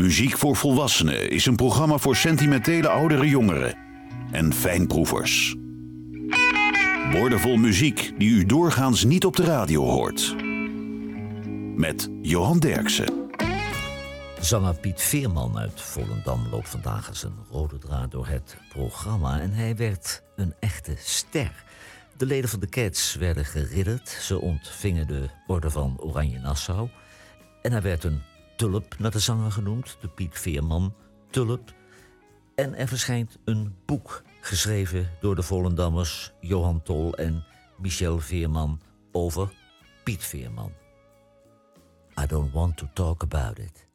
Muziek voor Volwassenen is een programma voor sentimentele oudere jongeren en fijnproevers. Woordenvol muziek die u doorgaans niet op de radio hoort. Met Johan Derksen. Zanger Piet Veerman uit Volendam loopt vandaag als een rode draad door het programma en hij werd een echte ster. De leden van de Cats werden geridderd, ze ontvingen de Orde van Oranje Nassau en hij werd een tulp naar de zanger genoemd, de Piet Veerman Tulp. En er verschijnt een boek geschreven door de Volendammers Johan Tol en Michel Veerman over Piet Veerman. I don't want to talk about it.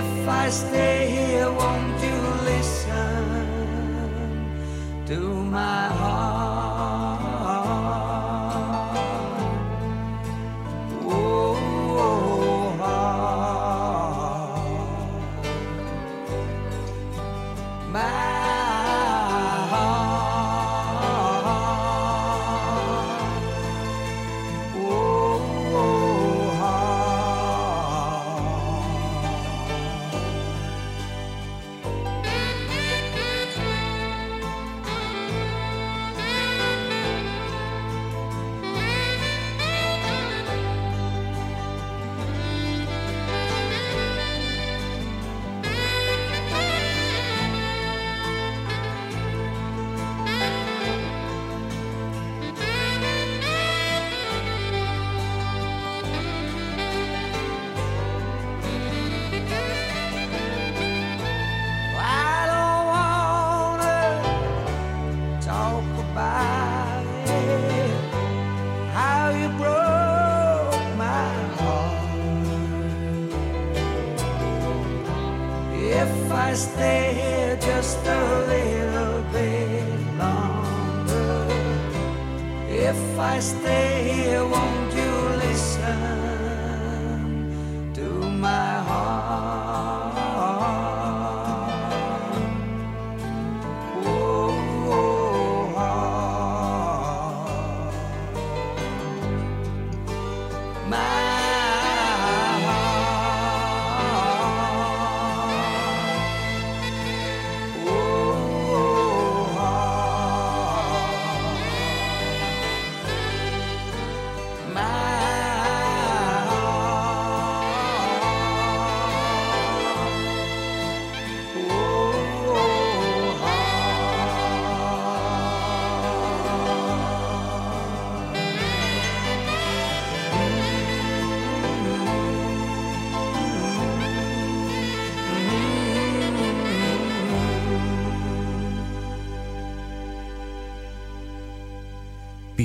If I stay here, won't you listen to my heart?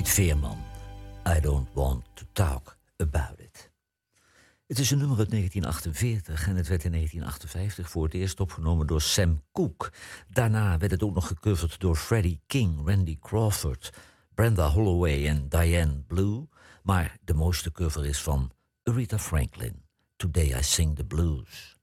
Veerman. I don't want to talk about it. Het is een nummer uit 1948 en het werd in 1958 voor het eerst opgenomen door Sam Cooke. Daarna werd het ook nog gecoverd door Freddie King, Randy Crawford, Brenda Holloway en Diane Blue. Maar de mooiste cover is van Aretha Franklin. Today I Sing the Blues.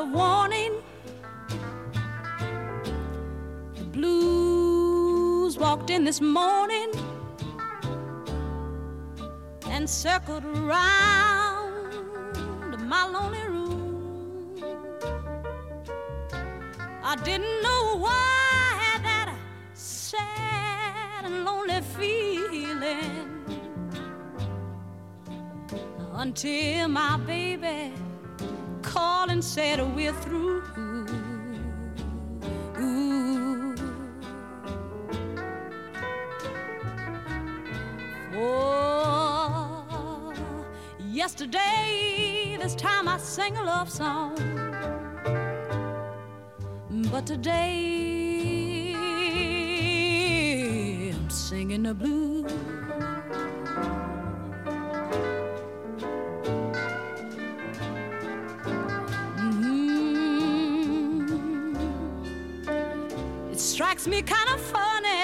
A warning. The blues walked in this morning and circled around my lonely room. I didn't know why I had that sad and lonely feeling until my baby called and said we're through. Ooh. Oh, yesterday, this time I sang a love song. But today, I'm singing the blues. Strikes me kind of funny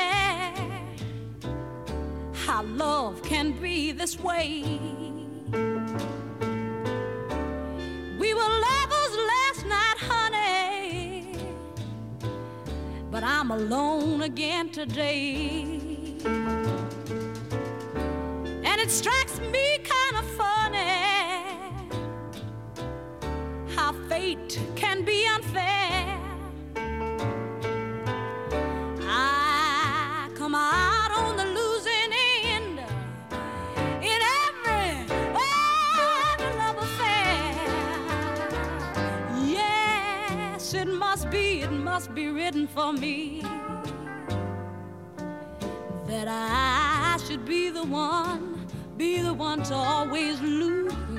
how love can be this way. We were lovers last night, honey, but I'm alone again today. And it strikes it must be written for me that I should be the one, be the one to always lose.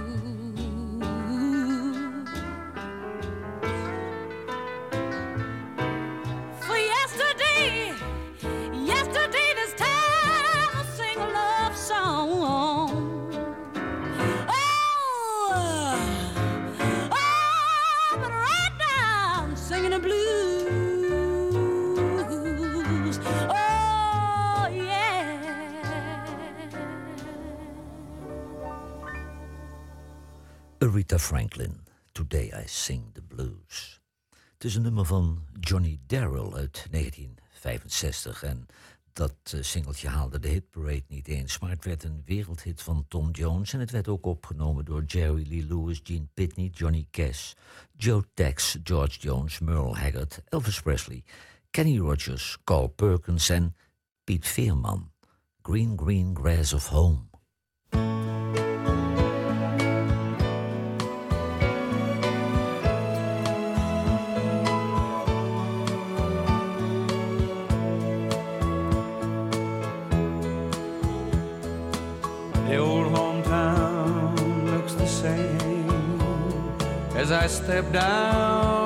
Aretha Franklin, Today I Sing the Blues. Het is een nummer van Johnny Darrell uit 1965 en dat eh, singeltje haalde de hitparade niet eens, maar het werd een wereldhit van Tom Jones en het werd ook opgenomen door Jerry Lee Lewis, Gene Pitney, Johnny Cash, Joe Tex, George Jones, Merle Haggard, Elvis Presley, Kenny Rogers, Carl Perkins en Piet Veerman. Green Green Grass of Home. Step down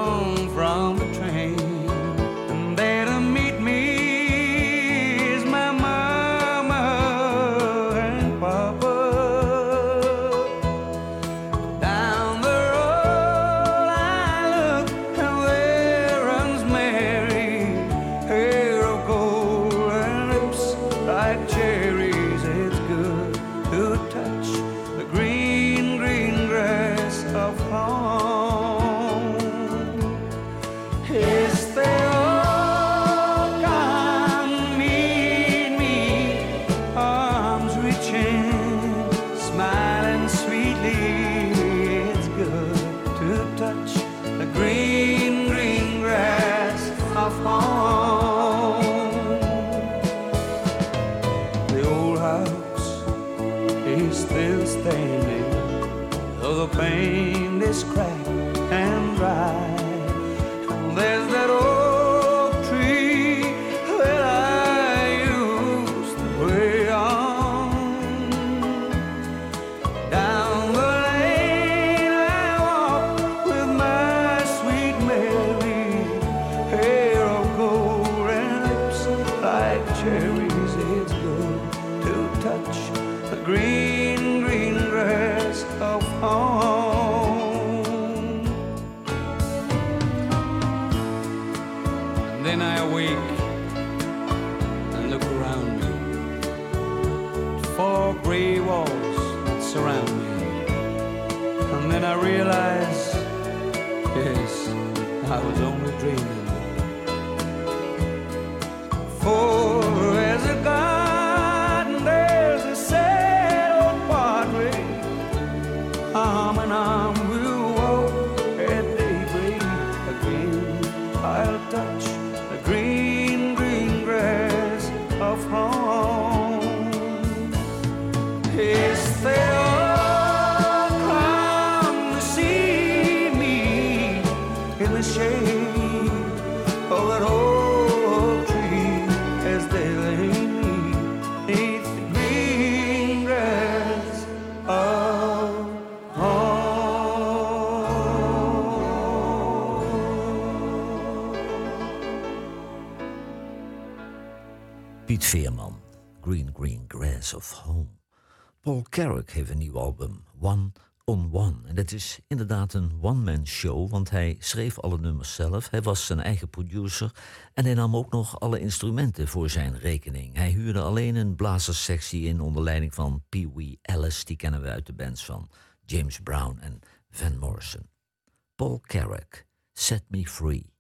I was only dreaming. Carrick heeft een nieuw album, One on One. En dat is inderdaad een one-man show, want hij schreef alle nummers zelf. Hij was zijn eigen producer en hij nam ook nog alle instrumenten voor zijn rekening. Hij huurde alleen een blazerssectie in onder leiding van Pee Wee Ellis, die kennen we uit de bands van James Brown en Van Morrison. Paul Carrick, Set Me Free.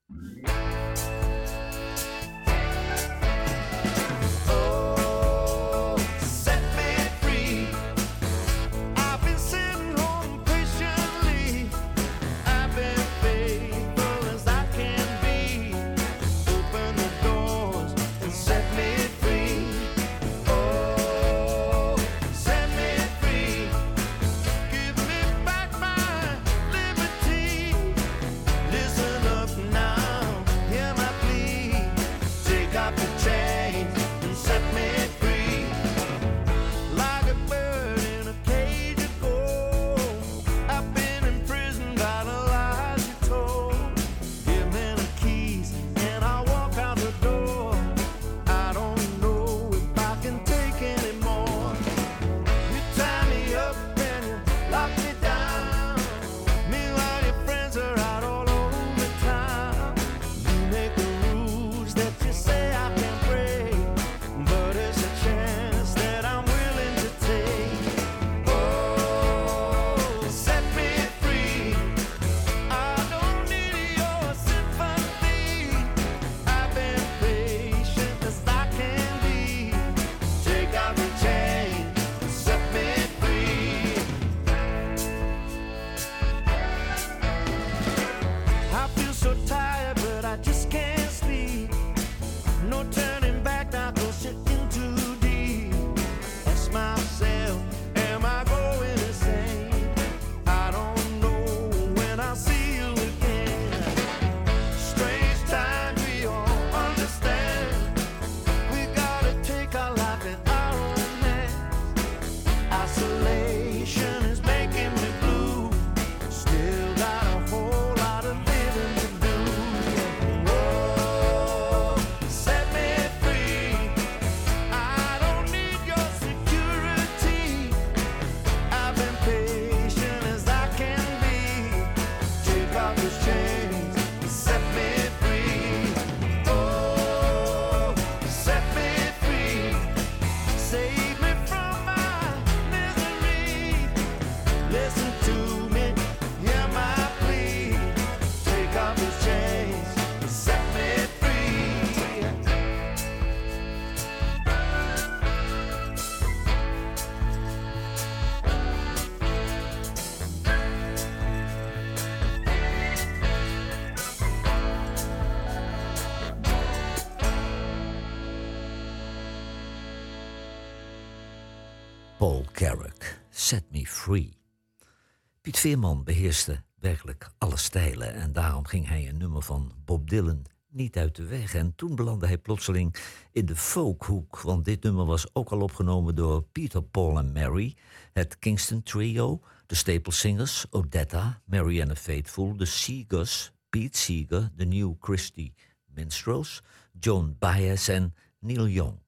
Veerman beheerste werkelijk alle stijlen en daarom ging hij een nummer van Bob Dylan niet uit de weg. En toen belandde hij plotseling in de folkhoek, want dit nummer was ook al opgenomen door Peter, Paul en Mary, het Kingston Trio, de Staple Singers, Odetta, Mary and the Faithful, de Seegers, Pete Seeger, de New Christie Minstrels, John Baez en Neil Young.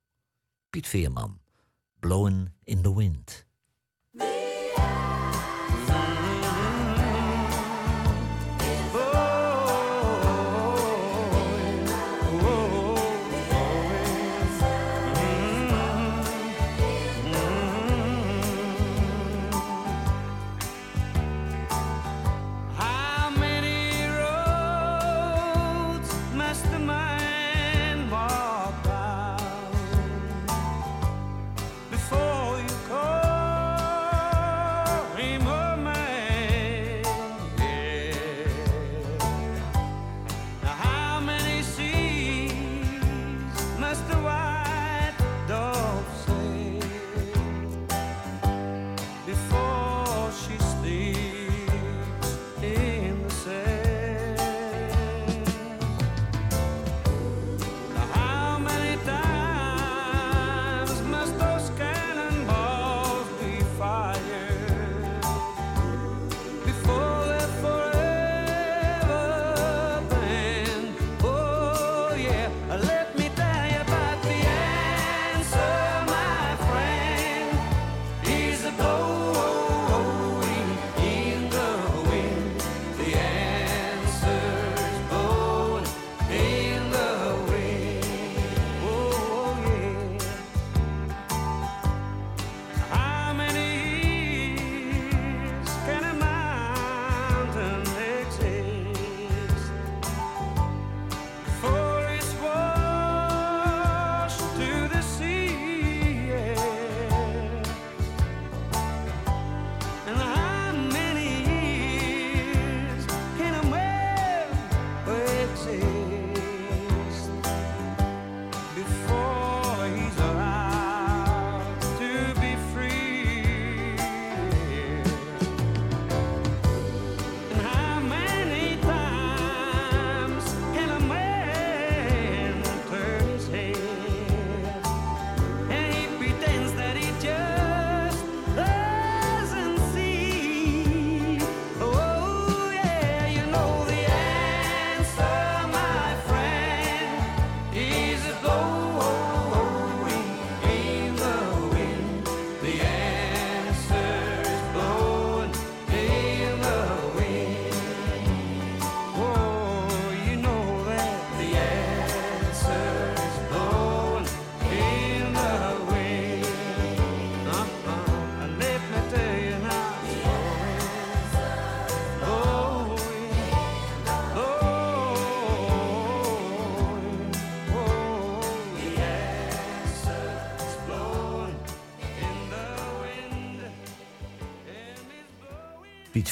Piet Veerman, Blowing in the Wind.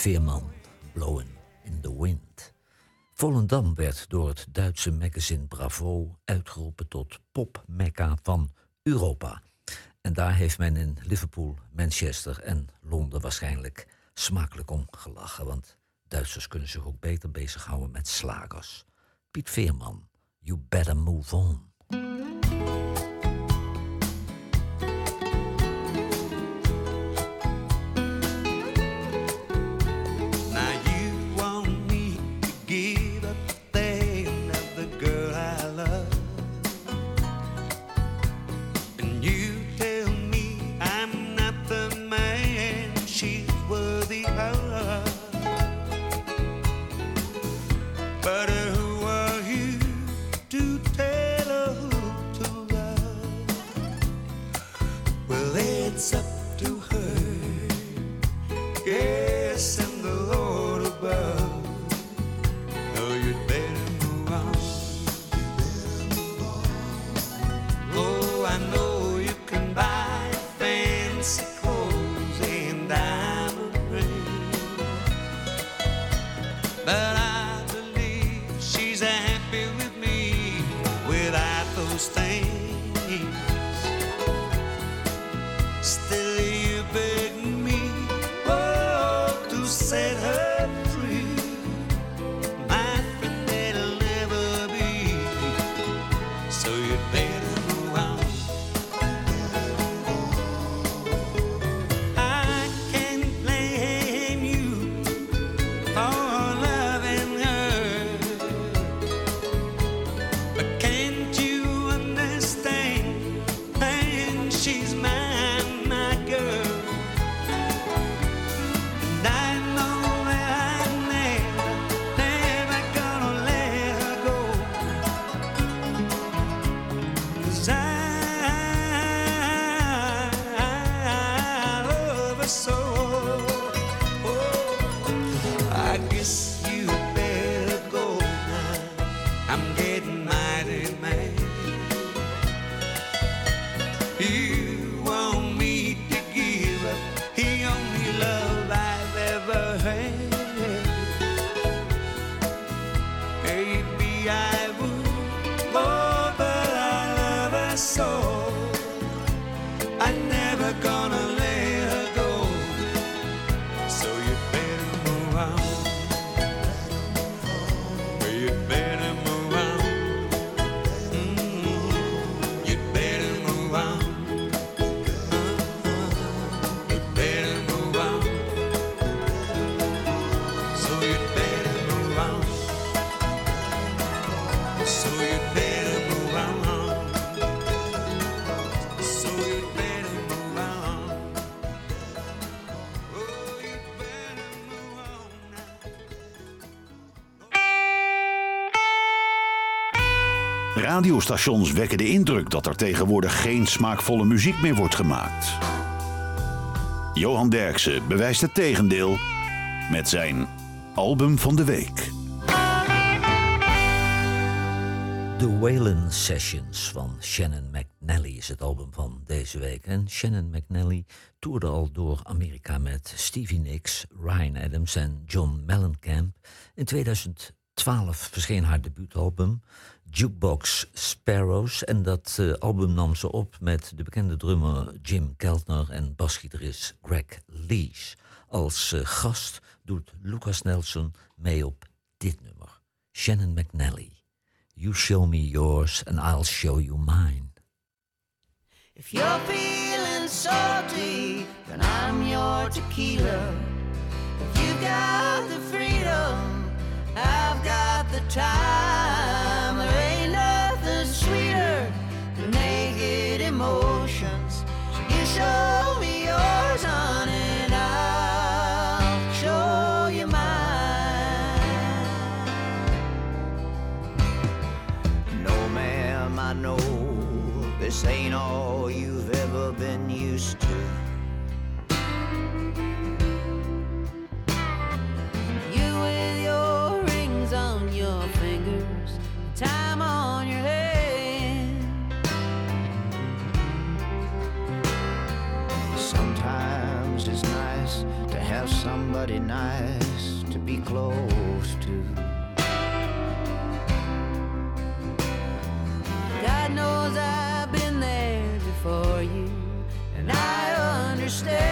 Veerman, Blowing in the Wind. Volendam werd door het Duitse magazine Bravo uitgeroepen tot popmekka van Europa. En daar heeft men in Liverpool, Manchester en Londen waarschijnlijk smakelijk om gelachen, want Duitsers kunnen zich ook beter bezighouden met slagers. Piet Veerman, You Better Move On. Radiostations wekken de indruk dat er tegenwoordig geen smaakvolle muziek meer wordt gemaakt. Johan Derksen bewijst het tegendeel met zijn album van de week. The Whalen Sessions van Shannon McNally is het album van deze week. En Shannon McNally toerde al door Amerika met Stevie Nicks, Ryan Adams en John Mellencamp. In 2012 verscheen haar debuutalbum Jukebox Sparrows. En dat eh, album nam ze op met de bekende drummer Jim Keltner en basgitarist Greg Lees. Als eh, gast doet Lucas Nelson mee op dit nummer. Shannon McNally. You show me yours and I'll show you mine. If you're feeling salty, then I'm your tequila. If you got the freedom, I've got the time. Somebody nice to be close to. God knows I've been there before you, and I understand.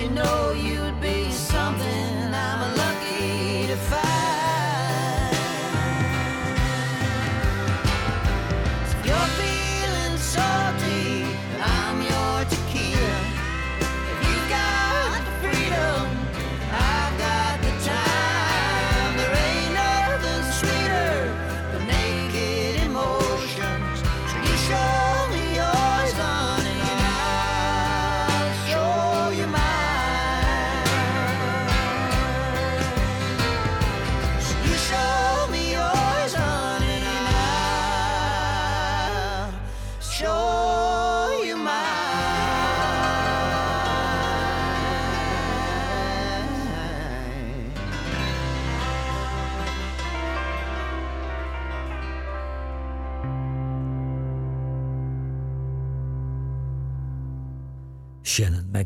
You know you'd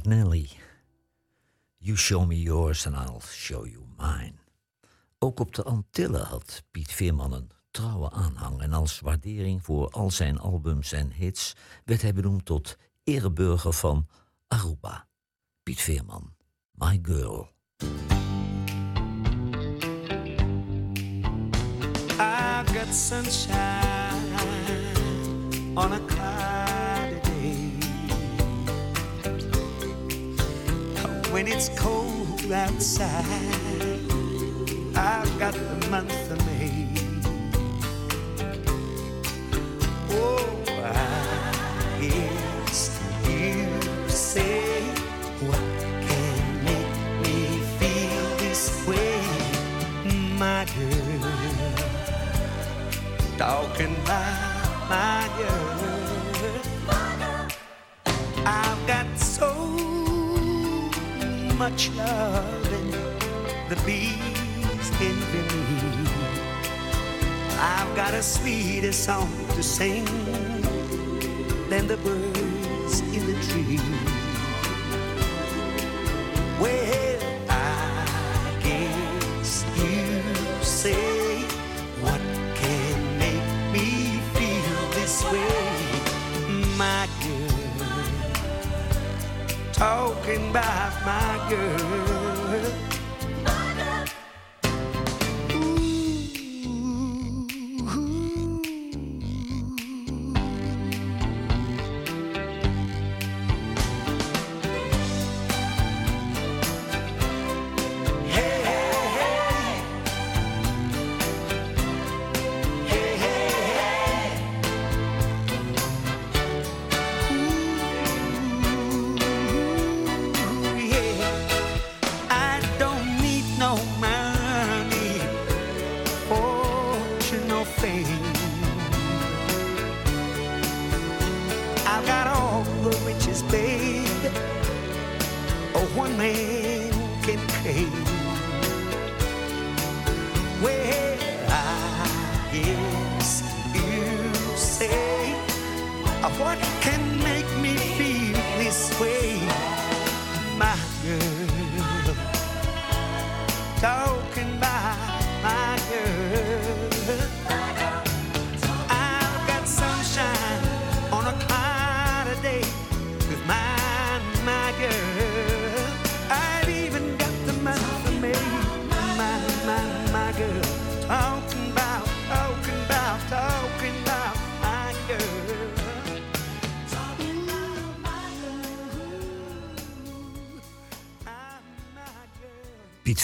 McNally. You show me yours and I'll show you mine. Ook op de Antillen had Piet Veerman een trouwe aanhang. En als waardering voor al zijn albums en hits werd hij benoemd tot ereburger van Aruba. Piet Veerman, My Girl. I've got sunshine on a cloudy When it's cold outside, I've got the month of May. Oh, I guess you say what can make me feel this way, my girl talking about my girl. Much love in the bees envy me. I've got a sweeter song to sing than the birds girl. Uh, what can make me feel this way, my girl? Talking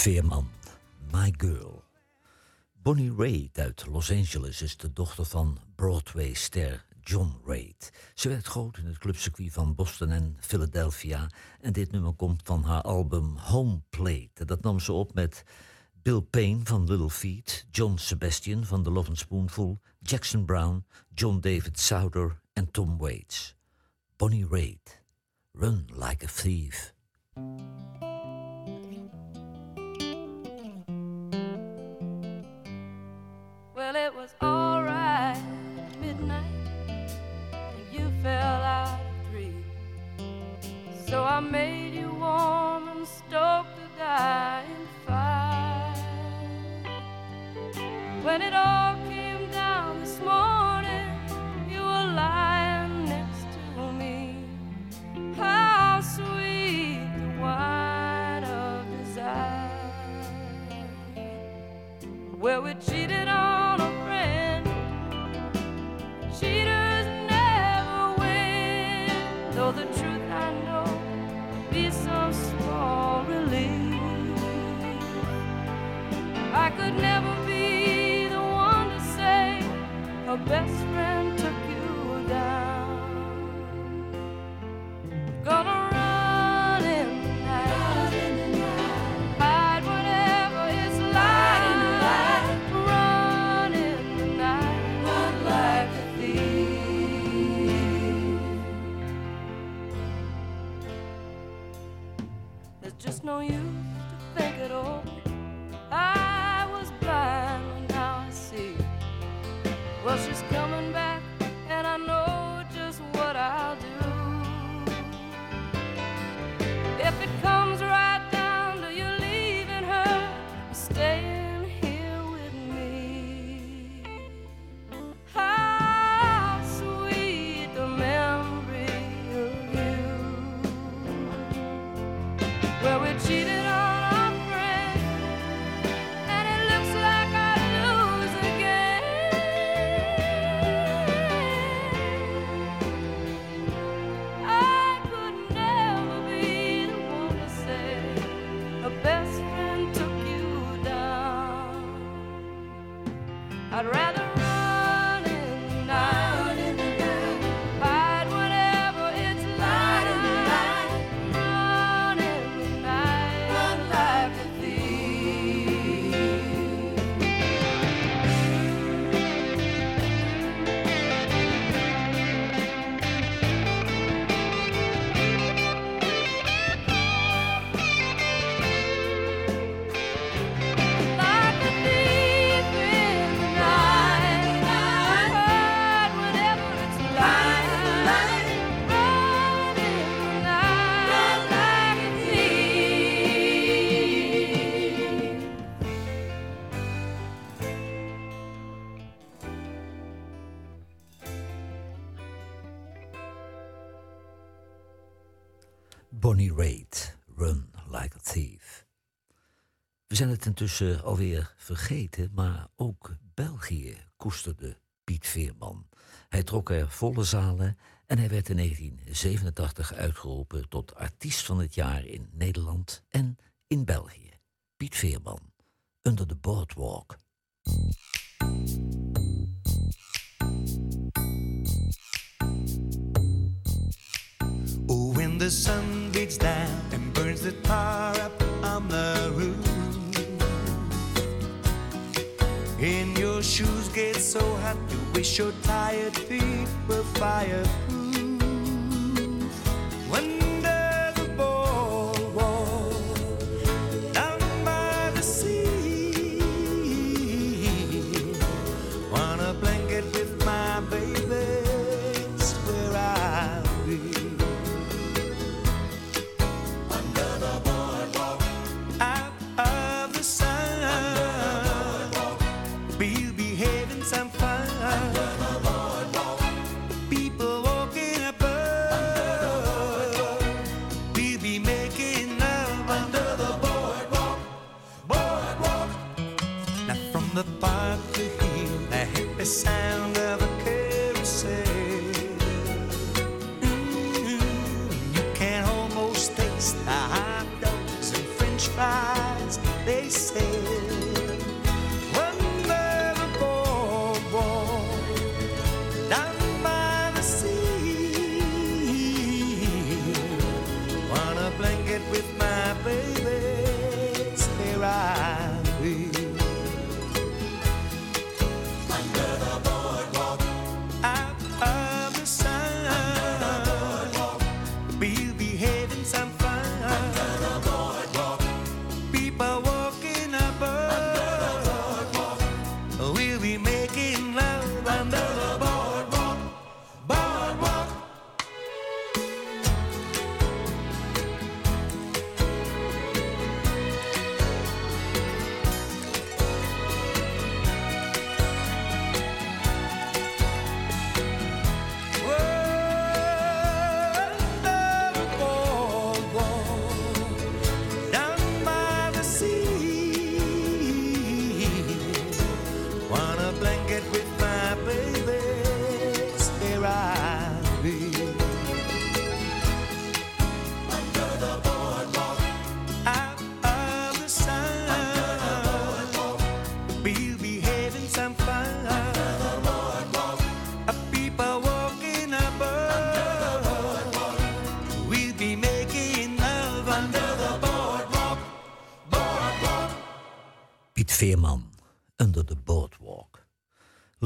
Veerman, My Girl. Bonnie Raitt uit Los Angeles is de dochter van Broadway-ster John Raitt. Ze werd groot in het clubcircuit van Boston en Philadelphia. En dit nummer komt van haar album Home Plate. Dat nam ze op met Bill Payne van Little Feat, John Sebastian van The Love and Spoonful, Jackson Brown, John David Souther en Tom Waits. Bonnie Raitt, Run Like a Thief. So I made you warm and stoked the dying fire. When it all came down this morning, you were lying next to me. How sweet the wine of desire. Well, we cheated on could never be the one to say her best zijn het intussen alweer vergeten, maar ook België koesterde Piet Veerman. Hij trok er volle zalen en hij werd in 1987 uitgeroepen tot artiest van het jaar in Nederland en in België. Piet Veerman, Under the Boardwalk. Oh, when the sun beats down and burns the tar up on the roof, get so hot you wish your tired feet were fireproof.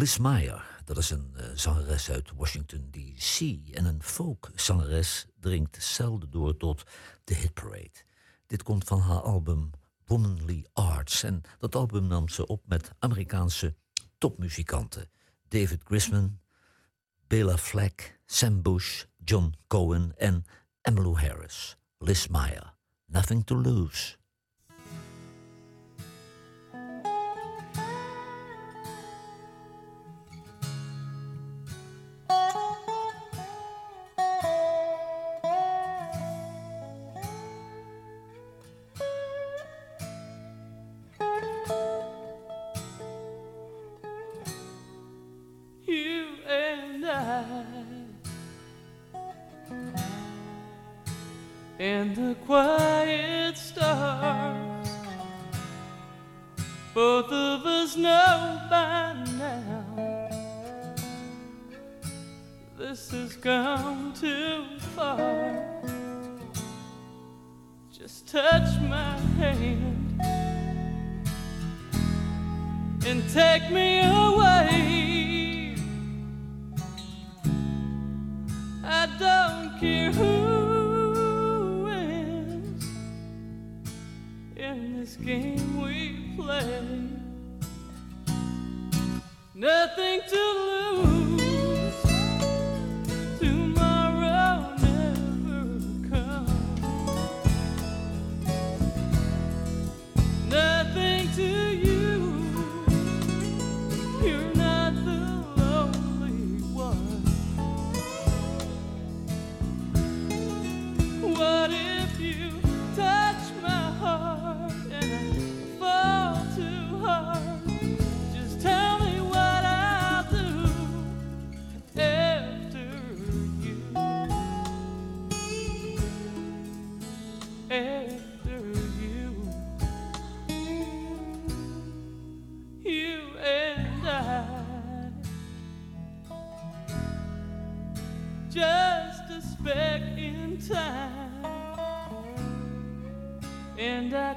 Liz Meyer, dat is een eh, zangeres uit Washington D.C. En een folkzangeres dringt zelden door tot de hitparade. Dit komt van haar album Womanly Arts. En dat album nam ze op met Amerikaanse topmuzikanten. David Grisman, Bela Fleck, Sam Bush, John Cohen en Emmylou Harris. Liz Meyer, Nothing to Lose. take me home.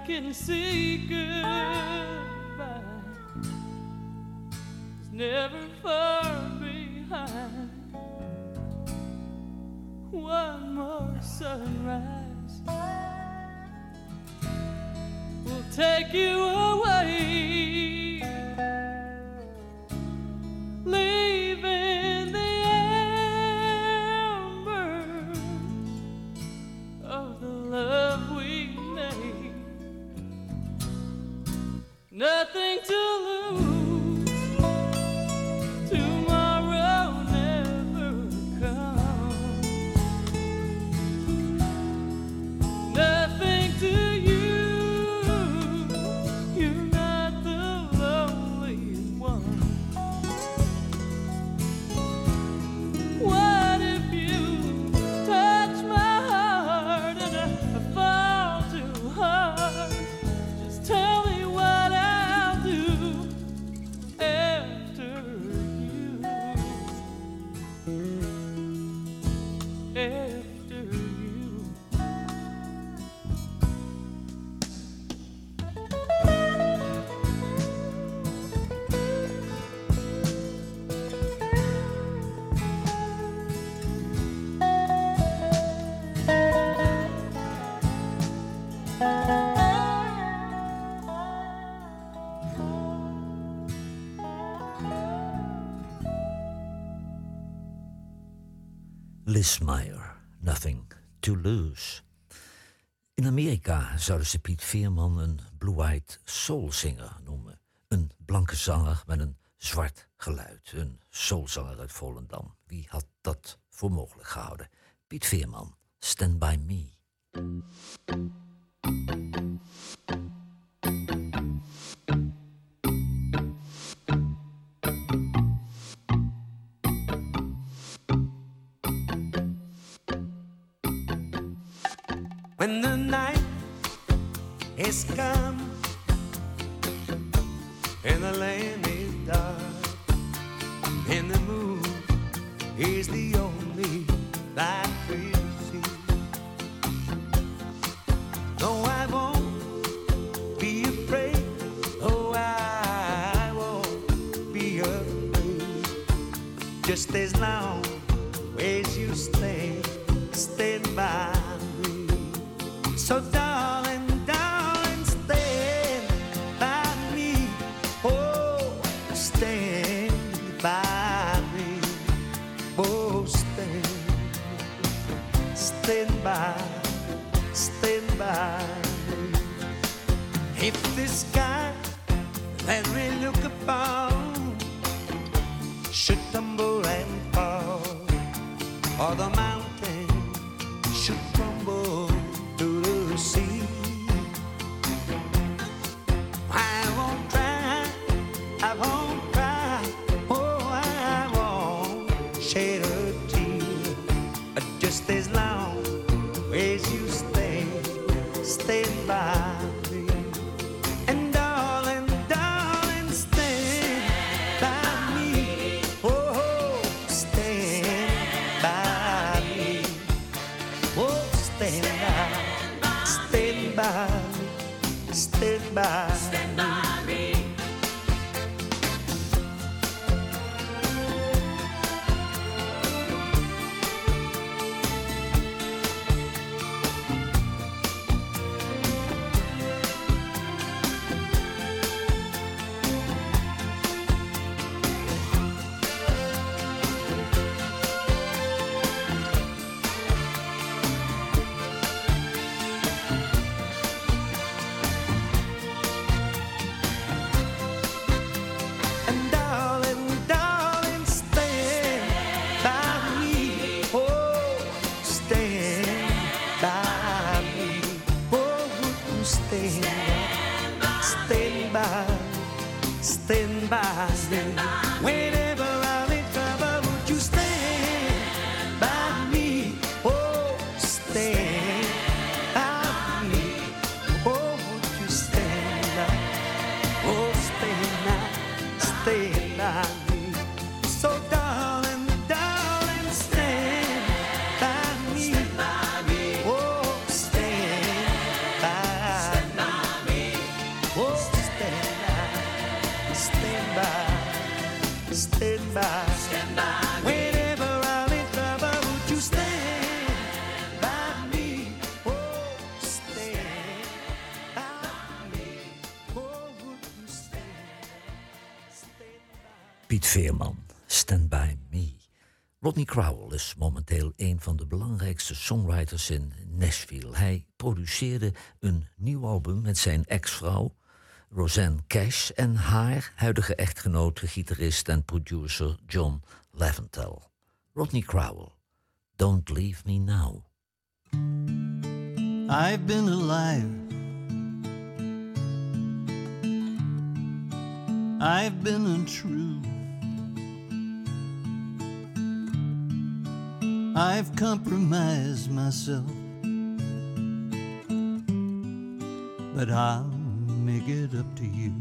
can see good. Liz Meyer, Nothing to Lose. In Amerika zouden ze Piet Veerman een blue-eyed soulzanger noemen. Een blanke zanger met een zwart geluid. Een soulzanger uit Volendam. Wie had dat voor mogelijk gehouden? Piet Veerman, Stand By Me. Is come and the land is dark and the moon is the only light we see. No, I won't be afraid. Oh, I won't be afraid. Just as long as you stand, stand by me. So, by, stand by. If the sky that we look upon should tumble and fall, or the stand, stand by, stand by. Rodney Crowell is momenteel een van de belangrijkste songwriters in Nashville. Hij produceerde een nieuw album met zijn ex-vrouw Roseanne Cash en haar huidige echtgenoot, gitarist en producer John Leventhal. Rodney Crowell, Don't Leave Me Now. I've been alive. I've been untrue. I've compromised myself. But I'll make it up to you.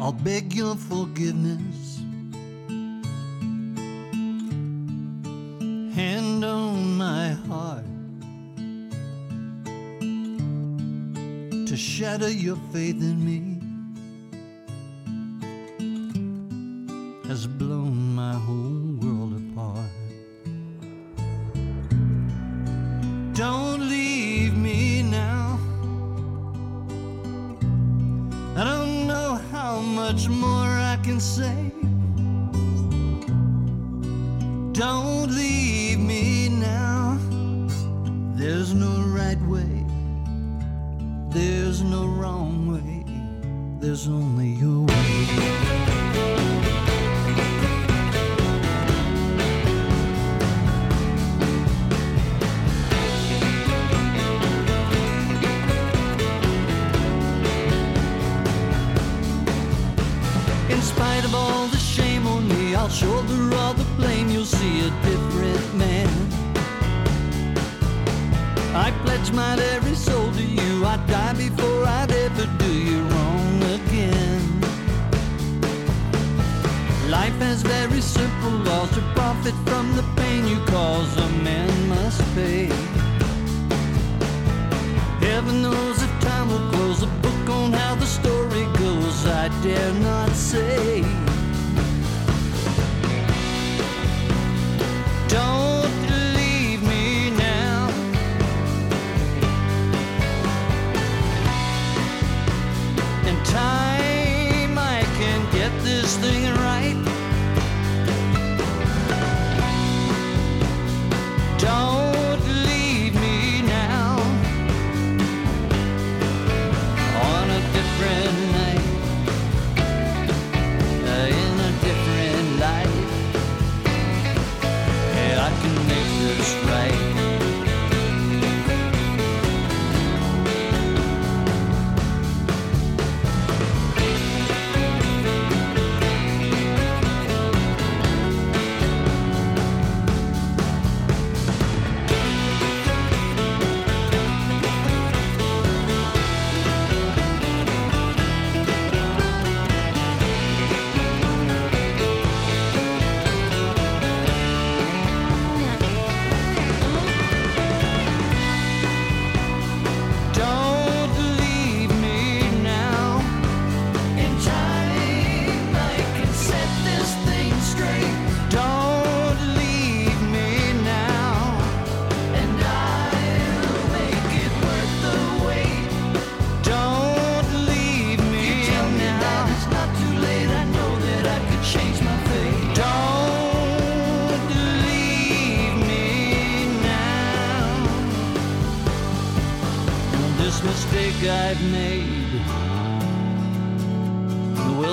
I'll beg your forgiveness. Hand on my heart to shatter your faith in me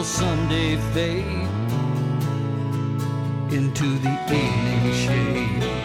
will someday fade into the evening shade.